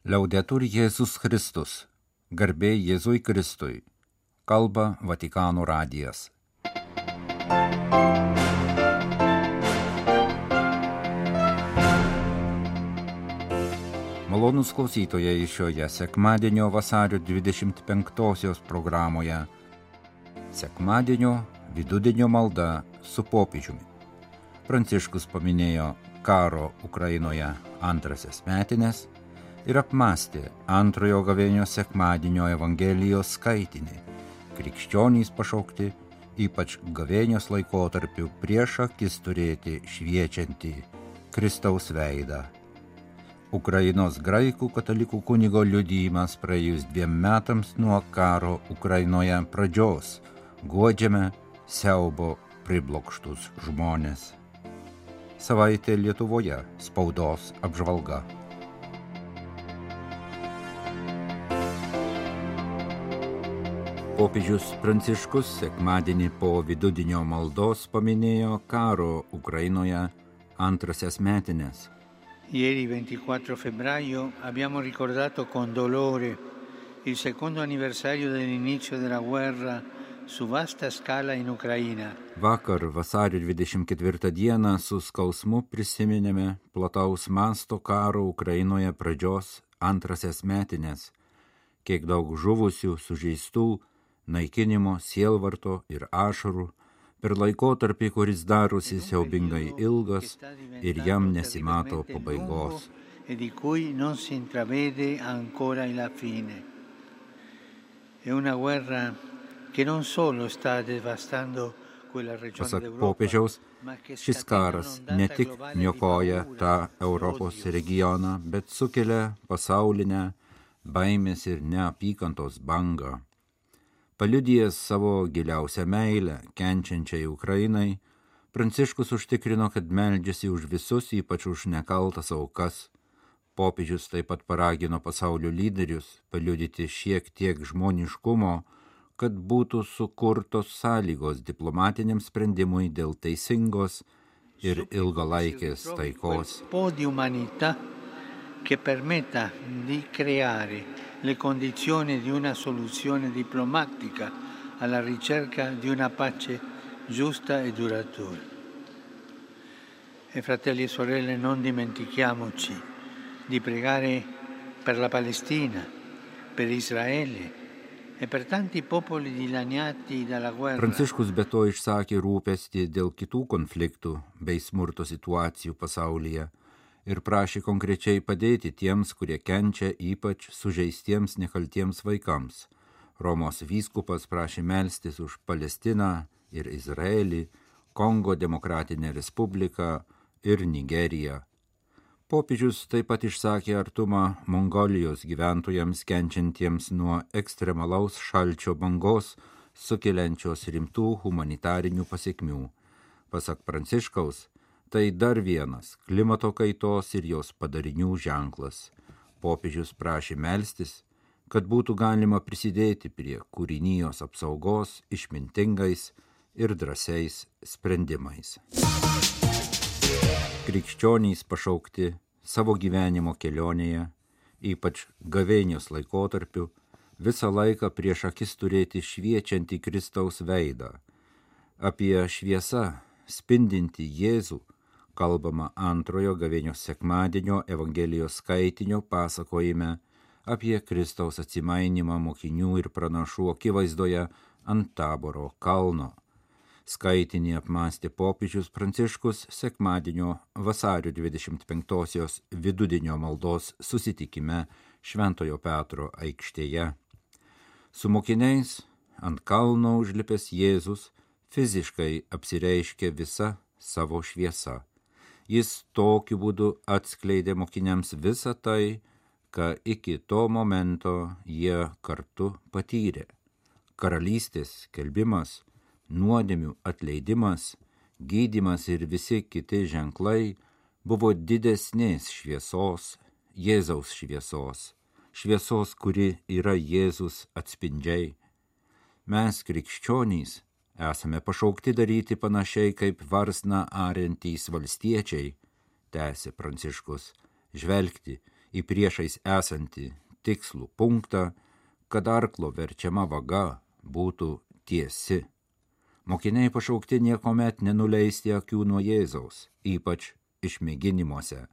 Liaudetur Jėzus Kristus, garbė Jėzui Kristui, kalba Vatikano radijas. Malonus klausytojai šioje sekmadienio vasario 25-osios programoje. Sekmadienio vidudienio malda su popiežiumi. Pranciškus paminėjo karo Ukrainoje antrasias metinės ir apmastė antrojo gavėnio sekmadienio Evangelijos skaitinį. Krikščionys pašaukti ypač gavėnios laikotarpiu prieš akis turėti šviečiantį Kristaus veidą. Ukrainos graikų katalikų kunigo liudymas praėjus dviem metams nuo karo Ukrainoje pradžios guodžiame siaubo priblokštus žmonės. Savaitė Lietuvoje spaudos apžvalga. Popiežius Pranciškus sekmadienį po vidudinio maldos paminėjo karo Ukrainoje antrasias metinės. Ieri 24 febbraio abbiamo ricordato con dolore il secondo anniversario dell'inizio della guerra su vasta scala in Ucraina. Vakar vasario 24 dieną su skausmu prisiminėme plataus masto karo Ukrainoje pradžios antrasias metinės, kiek daug žuvusių, sužeistų, naikinimo, sielvarto ir ašarų per laikotarpį, kuris darosi siaubingai ilgas ir jam nesimato pabaigos. E Pasak popiežiaus, šis karas ne tik niokoja tą Europos regioną, bet sukelia pasaulinę baimės ir neapykantos bangą. Paliudijęs savo giliausią meilę kenčiančiai Ukrainai, Pranciškus užtikrino, kad meldžiasi už visus, ypač už nekaltas aukas. Popiežius taip pat paragino pasaulio lyderius paliudyti šiek tiek žmoniškumo, kad būtų sukurtos sąlygos diplomatiniam sprendimui dėl teisingos ir ilgalaikės taikos. Che permetta di creare le condizioni di una soluzione diplomatica alla ricerca di una pace giusta e duratura. E fratelli e sorelle, non dimentichiamoci di pregare per la Palestina, per Israele e per tanti popoli dilaniati dalla guerra. Be to išsakė rūpestį dėl kitų konfliktų bei smurto situacijų pasaulyje ir prašė konkrečiai padėti tiems, kurie kenčia ypač sužeistiems nekaltiems vaikams. Romos vyskupas prašė melstis už Palestiną ir Izraelį, Kongo demokratinę respubliką ir Nigeriją. Popiežius taip pat išsakė artumą Mongolijos gyventojams kenčiantiems nuo ekstremalaus šalčio bangos, sukeliančios rimtų humanitarinių pasiekmių. Pasak Pranciškaus, tai dar vienas klimato kaitos ir jos padarinių ženklas. Popiežius prašė melstis, kad būtų galima prisidėti prie kūrinijos apsaugos išmintingais ir drąsiais sprendimais. Krikščionys pašaukti savo gyvenimo kelionėje, ypač gavėnios laikotarpiu, visą laiką prieš akis turėti šviečiantį Kristaus veidą. Apie šviesą spindinti Jėzų kalbama antrojo gavėnios sekmadienio Evangelijos skaitinio pasakojime apie Kristaus atsimainimą mokinių ir pranašų akivaizdoje ant taboro kalno. Skaitinį apmastė popiežius Pranciškus sekmadienio vasario 25-osios vidudinio maldos susitikime Šventojo Petro aikštėje. Su mokiniais ant kalno užlipęs Jėzus fiziškai apsireiškė visa savo šviesa. Jis tokiu būdu atskleidė mokiniams visą tai, ką iki to momento jie kartu patyrė. Karalystės kelbimas, nuodėmių atleidimas, gydimas ir visi kiti ženklai buvo didesnės šviesos, Jėzaus šviesos, šviesos, kuri yra Jėzus atspindžiai. Mes krikščionys esame pašaukti daryti panašiai kaip varsna ariantys valstiečiai, tęsė Pranciškus, žvelgti į priešais esantį tikslų punktą, kad arklo verčiama vaga būtų tiesi. Mokiniai pašaukti niekuomet nenuleisti akių nuo Jėzaus, ypač išmėginimuose.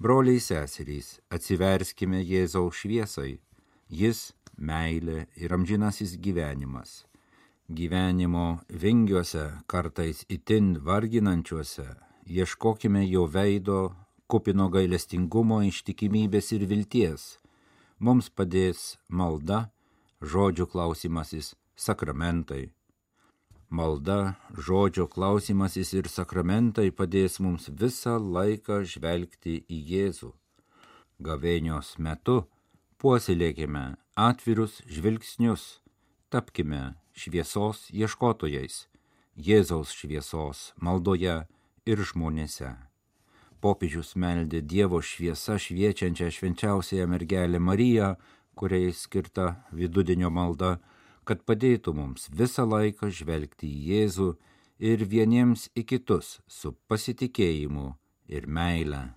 Broliai seserys, atsiverskime Jėzaus šviesai, jis meilė ir amžinasis gyvenimas. Gyvenimo vingiuose, kartais itin varginančiuose, ieškokime jo veido, kupino gailestingumo, ištikimybės ir vilties. Mums padės malda, žodžių klausimasis, sakramentai. Malda, žodžio klausimasis ir sakramentai padės mums visą laiką žvelgti į Jėzų. Gavėnios metu puoselėkime atvirus žvilgsnius, tapkime šviesos ieškotojais, Jėzaus šviesos maldoje ir žmonėse. Popiežius meldė Dievo šviesą šviečiančią švenčiausiąją mergelę Mariją, kuriai skirta vidudienio malda, kad padėtų mums visą laiką žvelgti į Jėzų ir vieniems į kitus su pasitikėjimu ir meile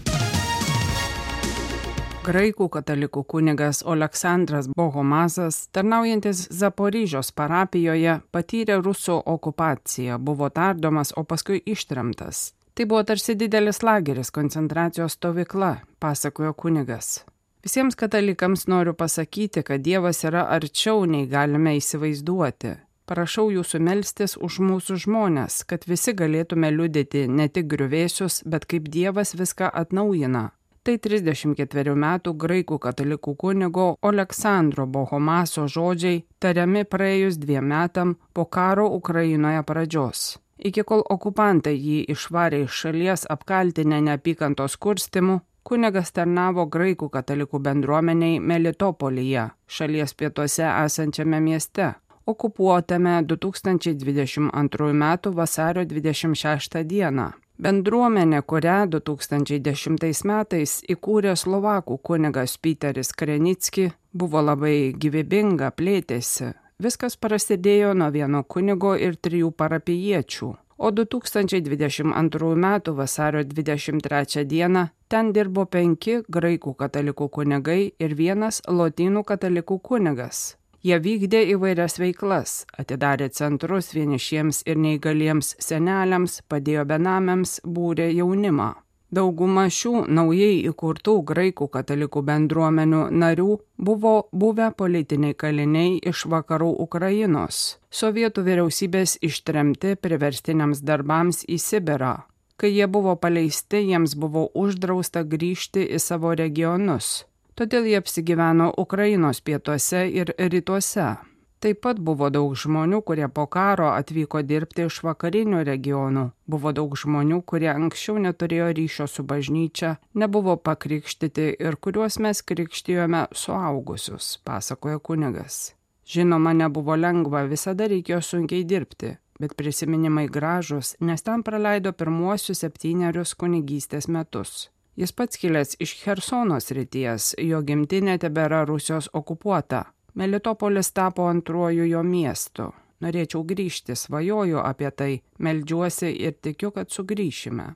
graikų katalikų kunigas Aleksandras Bohomazas, tarnaujantis Zaporyžios parapijoje, patyrė rusų okupaciją, buvo tardomas, o paskui ištremtas. Tai buvo tarsi didelis lageris, koncentracijos stovykla, pasakojo kunigas. Visiems katalikams noriu pasakyti, kad Dievas yra arčiau nei galime įsivaizduoti. Prašau jūsų melstis už mūsų žmonės, kad visi galėtume liudyti ne tik griuvėsius, bet kaip Dievas viską atnaujina, Tai 34 metų graikų katalikų kunigo Aleksandro Bohomaso žodžiai tariami praėjus dviem metam po karo Ukrainoje pradžios. Iki kol okupantai jį išvarė iš šalies apkaltinę neapykantos kurstimu, kunigas tarnavo graikų katalikų bendruomeniai Melitopolyje, šalies pietuose esančiame mieste, okupuotame 2022 m. vasario 26 d. Bendruomenė, kurią 2010 metais įkūrė Slovakų kunigas Peteris Krenicki, buvo labai gyvybinga, plėtėsi. Viskas prasidėjo nuo vieno kunigo ir trijų parapiečių, o 2022 m. vasario 23 d. ten dirbo penki graikų katalikų kunigai ir vienas lotynų katalikų kunigas. Jie vykdė įvairias veiklas, atidarė centrus vienišiems ir neįgaliems seneliams, padėjo benamiams, būrė jaunimą. Dauguma šių naujai įkurtų graikų katalikų bendruomenių narių buvo buvę politiniai kaliniai iš vakarų Ukrainos, sovietų vyriausybės ištremti priverstiniams darbams į Sibirą. Kai jie buvo paleisti, jiems buvo uždrausta grįžti į savo regionus todėl jie apsigyveno Ukrainos pietuose ir rytuose. Taip pat buvo daug žmonių, kurie po karo atvyko dirbti iš vakarinių regionų. Buvo daug žmonių, kurie anksčiau neturėjo ryšio su bažnyčia, nebuvo pakrikštyti ir kuriuos mes krikštijome suaugusius, pasakoja kunigas. Žinoma, nebuvo lengva, visada reikėjo sunkiai dirbti, bet prisiminimai gražus, nes ten praleido pirmuosius septynerius kunigystės metus. Jis pats kilęs iš Hersono srities, jo gimtinė tebėra Rusijos okupuota. Melitopolis tapo antruoju jo miestu. Norėčiau grįžti, svajoju apie tai, meldžiuosi ir tikiu, kad sugrįšime.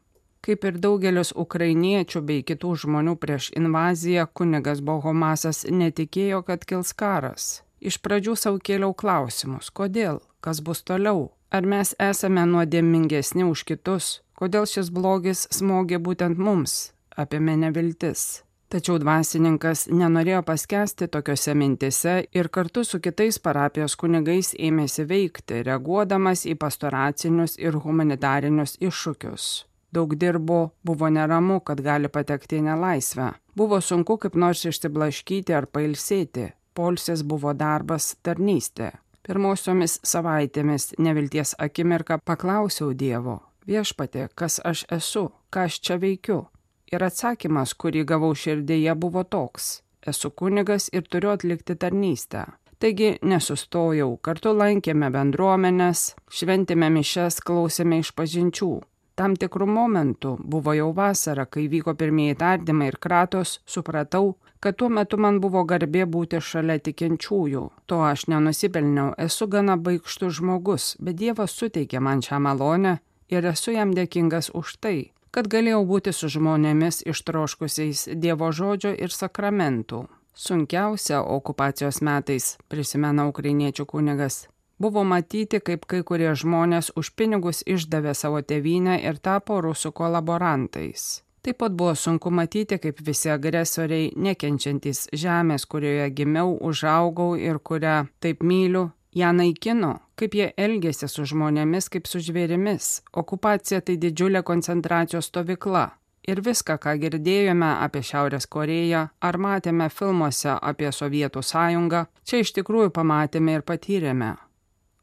Kaip ir daugelis ukrainiečių bei kitų žmonių prieš invaziją, kunigas Bohomasas netikėjo, kad kils karas. Iš pradžių savo kėliau klausimus, kodėl, kas bus toliau, ar mes esame nuodėmingesni už kitus, kodėl šis blogis smogė būtent mums, apėmė neviltis. Tačiau dvasininkas nenorėjo paskesti tokiuose mintise ir kartu su kitais parapijos kunigais ėmėsi veikti, reaguodamas į pastoracinius ir humanitarinius iššūkius. Daug dirbo, buvo neramu, kad gali patekti į nelaisvę. Buvo sunku kaip nors išsiblaškyti ar pailsėti. Polsis buvo darbas, tarnystė. Pirmosiomis savaitėmis nevilties akimirką paklausiau Dievo, viešpatė, kas aš esu, ką aš čia veikiu. Ir atsakymas, kurį gavau širdėje, buvo toks - esu kunigas ir turiu atlikti tarnystę. Taigi nesustojau, kartu lankėme bendruomenės, šventėme mišes, klausėme iš pažinčių. Tam tikrų momentų buvo jau vasara, kai vyko pirmieji tardymai ir kratos, supratau, kad tuo metu man buvo garbė būti šalia tikinčiųjų. To aš nenusipelniau, esu gana baigštus žmogus, bet Dievas suteikė man šią malonę ir esu jam dėkingas už tai kad galėjau būti su žmonėmis ištroškusiais Dievo žodžio ir sakramentų. Sunkiausia okupacijos metais, prisimena ukrainiečių kunigas, buvo matyti, kaip kai kurie žmonės už pinigus išdavė savo tėvynę ir tapo rusų kolaborantais. Taip pat buvo sunku matyti, kaip visi agresoriai, nekenčiantys žemės, kurioje gimiau, užaugau ir kurią taip myliu, ją naikino, kaip jie elgėsi su žmonėmis kaip su žvėrimis. Okupacija tai didžiulė koncentracijos stovykla. Ir viską, ką girdėjome apie Šiaurės Koreją ar matėme filmuose apie Sovietų sąjungą, čia iš tikrųjų pamatėme ir patyrėme.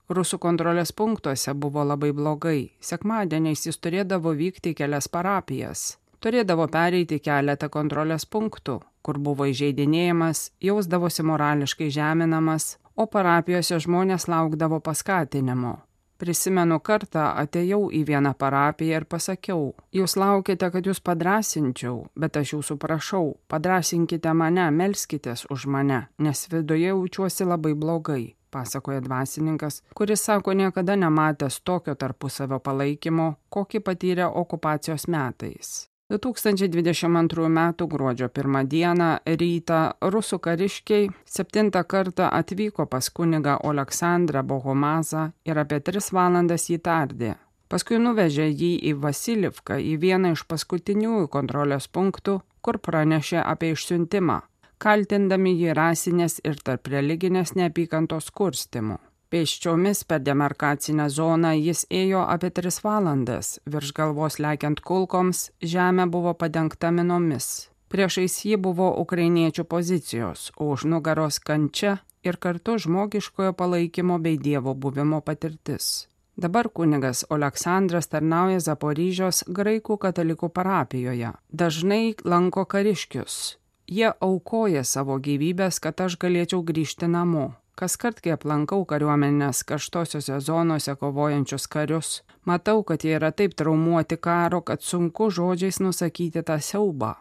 Rusų kontrolės punktuose buvo labai blogai. Sekmadieniais jis turėdavo vykti į kelias parapijas. Turėdavo pereiti keletą kontrolės punktų, kur buvo įžeidinėjimas, jausdavosi morališkai žeminamas, o parapijose žmonės laukdavo paskatinimo. Prisimenu kartą atėjau į vieną parapiją ir pasakiau, jūs laukite, kad jūs padrasinčiau, bet aš jūsų prašau, padrasinkite mane, melskitės už mane, nes viduje jaučiuosi labai blogai, pasakoja dvasininkas, kuris sako niekada nematęs tokio tarpusavio palaikymo, kokį patyrė okupacijos metais. 2022 m. gruodžio 1 dieną rytą rusų kariškiai septintą kartą atvyko pas kunigą Aleksandrą Bohomazą ir apie tris valandas jį tardė. Paskui nuvežė jį į Vasilivką, į vieną iš paskutiniųjų kontrolės punktų, kur pranešė apie išsiuntimą, kaltindami jį rasinės ir tarp religinės neapykantos kurstimu. Pėsčiomis per demarkacinę zoną jis ėjo apie tris valandas, virš galvos lekiant kulkoms, žemė buvo padengta minomis. Priešais jį buvo ukrainiečių pozicijos, o už nugaros kančia ir kartu žmogiškojo palaikymo bei Dievo buvimo patirtis. Dabar kunigas Aleksandras tarnauja Zaporyžios graikų katalikų parapijoje. Dažnai lanko kariškius. Jie aukoja savo gyvybės, kad aš galėčiau grįžti namo. Kas kart, kai aplankau kariuomenės karštosiuose zonuose kovojančius karius, matau, kad jie yra taip traumuoti karo, kad sunku žodžiais nusakyti tą siaubą.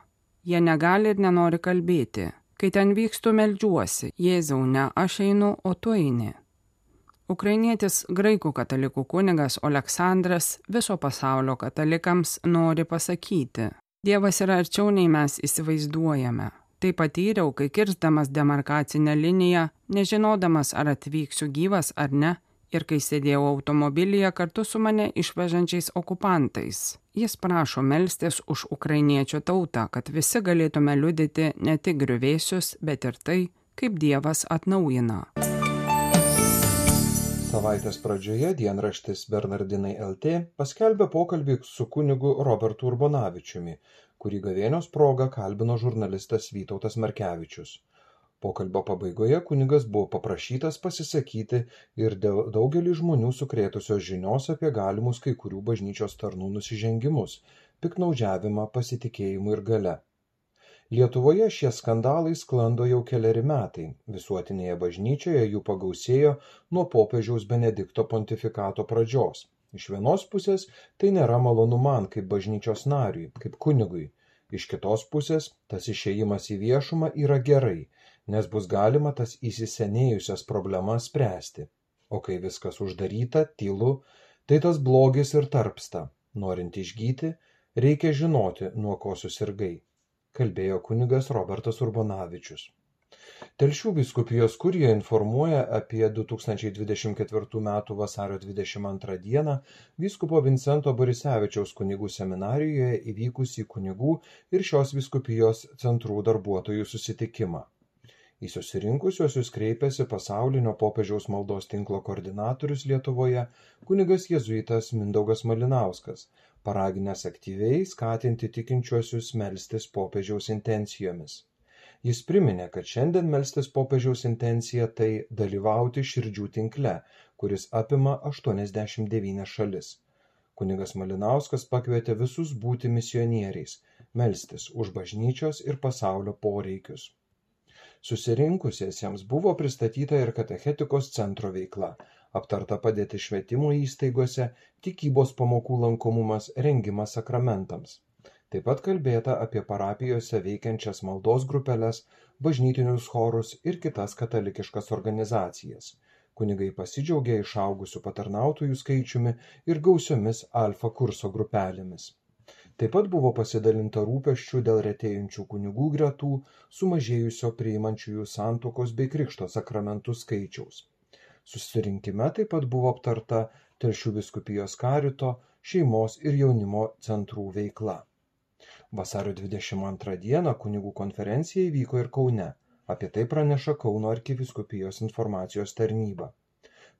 Jie negali ir nenori kalbėti. Kai ten vykstu, melžiuosi. Jėzau, ne aš einu, o tu eini. Ukrainietis graikų katalikų kunigas Aleksandras viso pasaulio katalikams nori pasakyti. Dievas yra arčiau nei mes įsivaizduojame. Tai patyriau, kai kirsdamas demarkacinę liniją, nežinodamas ar atvyksiu gyvas ar ne, ir kai sėdėjau automobilyje kartu su mane išvežančiais okupantais. Jis prašo melstis už ukrainiečių tautą, kad visi galėtume liudyti ne tik griuvėsius, bet ir tai, kaip Dievas atnaujina. Savaitės pradžioje dienraštis Bernardinai LT paskelbė pokalbį su kunigu Robertu Urbonavičiumi, kurį gavėnios proga kalbino žurnalistas Vytautas Markevičius. Pokalbio pabaigoje kunigas buvo paprašytas pasisakyti ir dėl daugelį žmonių sukrėtusios žinios apie galimus kai kurių bažnyčios tarnų nusižengimus, piknaudžiavimą pasitikėjimu ir gale. Lietuvoje šie skandalai sklando jau keliari metai. Visuotinėje bažnyčioje jų pagausėjo nuo popiežiaus Benedikto pontifikato pradžios. Iš vienos pusės tai nėra malonu man kaip bažnyčios nariui, kaip kunigui. Iš kitos pusės tas išėjimas į viešumą yra gerai, nes bus galima tas įsisenėjusias problemas spręsti. O kai viskas uždaryta, tylu, tai tas blogis ir tarpsta. Norint išgyti, reikia žinoti, nuo ko susirgai, kalbėjo kunigas Robertas Urbonavičius. Telšių vyskupijos kurija informuoja apie 2024 m. vasario 22 d. vyskupo Vincento Borisevičiaus kunigų seminarijoje įvykusį kunigų ir šios vyskupijos centrų darbuotojų susitikimą. Į susirinkusiuosius kreipėsi pasaulinio popiežiaus maldos tinklo koordinatorius Lietuvoje kunigas jėzuitas Mindaugas Malinauskas, paraginęs aktyviai skatinti tikinčiuosius melstis popiežiaus intencijomis. Jis priminė, kad šiandien melstis popiežiaus intencija tai dalyvauti širdžių tinkle, kuris apima 89 šalis. Kunigas Malinauskas pakvietė visus būti misionieriais, melstis už bažnyčios ir pasaulio poreikius. Susirinkusiesiems buvo pristatyta ir katechetikos centro veikla, aptarta padėti švietimo įstaigose, tikybos pamokų lankomumas, rengimas sakramentams. Taip pat kalbėta apie parapijose veikiančias maldos grupeles, bažnytinius chorus ir kitas katalikiškas organizacijas. Kunigai pasidžiaugė išaugusiu patarnautojų skaičiumi ir gausiomis alfa kurso grupelėmis. Taip pat buvo pasidalinta rūpeščių dėl retėjančių kunigų gretų, sumažėjusio priimančiųjų santokos bei krikšto sakramentų skaičiaus. Susirinkime taip pat buvo aptarta Telšių viskupijos karito, šeimos ir jaunimo centrų veikla. Vasario 22 dieną kunigų konferencija įvyko ir Kaune. Apie tai praneša Kauno arkiviskupijos informacijos tarnyba.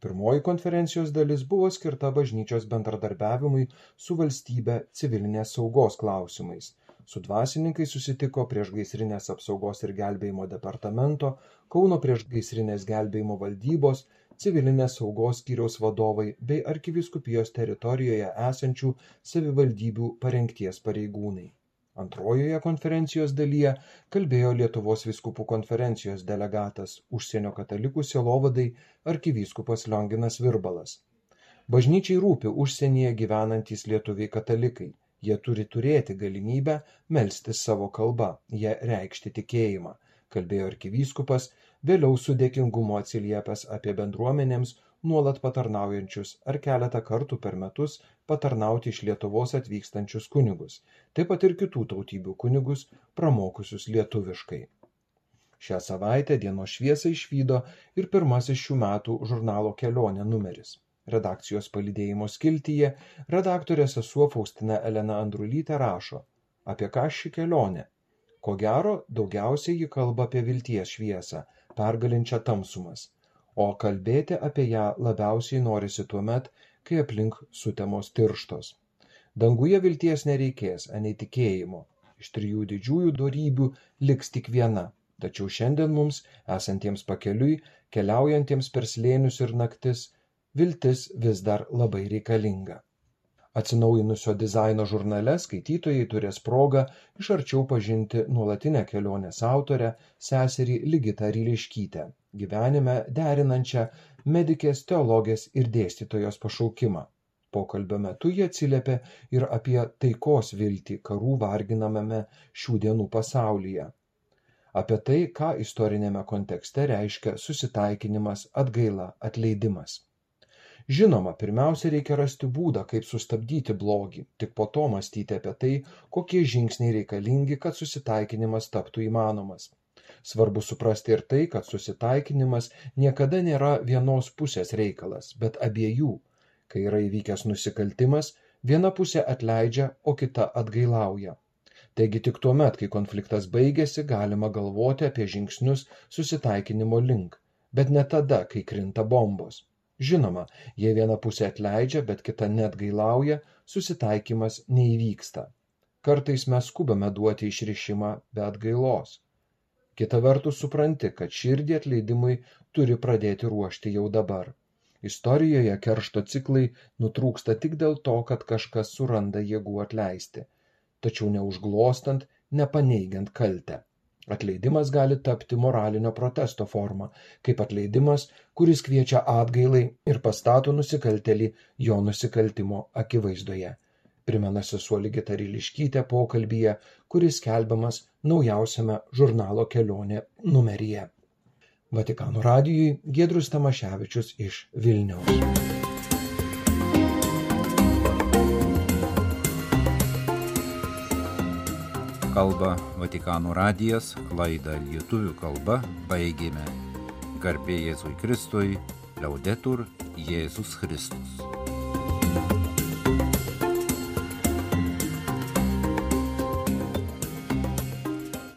Pirmoji konferencijos dalis buvo skirta bažnyčios bendradarbiavimui su valstybe civilinės saugos klausimais. Su dvasininkais susitiko priešgaisrinės apsaugos ir gelbėjimo departamento, Kauno priešgaisrinės gelbėjimo valdybos, civilinės saugos skyriaus vadovai bei arkiviskupijos teritorijoje esančių savivaldybių parengties pareigūnai. Antrojoje konferencijos dalyje kalbėjo Lietuvos viskupų konferencijos delegatas užsienio katalikų sielovadai arkivyskupas Lionginas Virbalas. Bažnyčiai rūpi užsienyje gyvenantys lietuviai katalikai. Jie turi turėti galimybę melstis savo kalbą, jie reikšti tikėjimą, kalbėjo arkivyskupas, vėliau su dėkingumu atsiliepęs apie bendruomenėms nuolat patarnaujančius ar keletą kartų per metus patarnauti iš Lietuvos atvykstančius kunigus, taip pat ir kitų tautybių kunigus, pramokusius lietuviškai. Šią savaitę dienos šviesą išvydo ir pirmasis šių metų žurnalo kelionė numeris. Redakcijos palidėjimo skiltyje redaktorė sesuo Faustina Elena Andrulytė rašo, apie ką ši kelionė. Ko gero, daugiausiai ji kalba apie vilties šviesą, pergalinčią tamsumas o kalbėti apie ją labiausiai norisi tuomet, kai aplink sutemos tirštos. Danguje vilties nereikės, anei tikėjimo. Iš trijų didžiųjų darybių liks tik viena. Tačiau šiandien mums, esantiems pakeliui, keliaujantiems per slėnius ir naktis, viltis vis dar labai reikalinga. Atsinaujinusio dizaino žurnale skaitytojai turės progą iš arčiau pažinti nuolatinę kelionės autorę, seserį Ligitą Ryliškytę, gyvenime derinančią medikės, teologės ir dėstytojos pašaukimą. Pokalbio metu jie atsiliepė ir apie taikos viltį karų varginamame šių dienų pasaulyje. Apie tai, ką istorinėme kontekste reiškia susitaikinimas, atgaila, atleidimas. Žinoma, pirmiausia reikia rasti būdą, kaip sustabdyti blogį, tik po to mąstyti apie tai, kokie žingsniai reikalingi, kad susitaikinimas taptų įmanomas. Svarbu suprasti ir tai, kad susitaikinimas niekada nėra vienos pusės reikalas, bet abiejų. Kai yra įvykęs nusikaltimas, viena pusė atleidžia, o kita atgailauja. Taigi tik tuo met, kai konfliktas baigėsi, galima galvoti apie žingsnius susitaikinimo link, bet ne tada, kai krinta bombos. Žinoma, jei viena pusė atleidžia, bet kita net gailauja, susitaikymas neįvyksta. Kartais mes skubame duoti išrišimą be atgailos. Kita vertus supranti, kad širdį atleidimui turi pradėti ruošti jau dabar. Istorijoje keršto ciklai nutrūksta tik dėl to, kad kažkas suranda jėgų atleisti, tačiau neužglostant, nepaneigiant kaltę. Atleidimas gali tapti moralinio protesto forma, kaip atleidimas, kuris kviečia atgailai ir pastato nusikaltelį jo nusikaltimo akivaizdoje. Primena sesuo Ligita Riliškytė pokalbyje, kuris skelbiamas naujausiame žurnalo kelionė numeryje. Vatikano radijui Gedrus Tamaševičius iš Vilniaus. kalba Vatikano radijas, laidą lietuvių kalba baigėme. Garbė Jėzui Kristui, liaudetur Jėzus Kristus.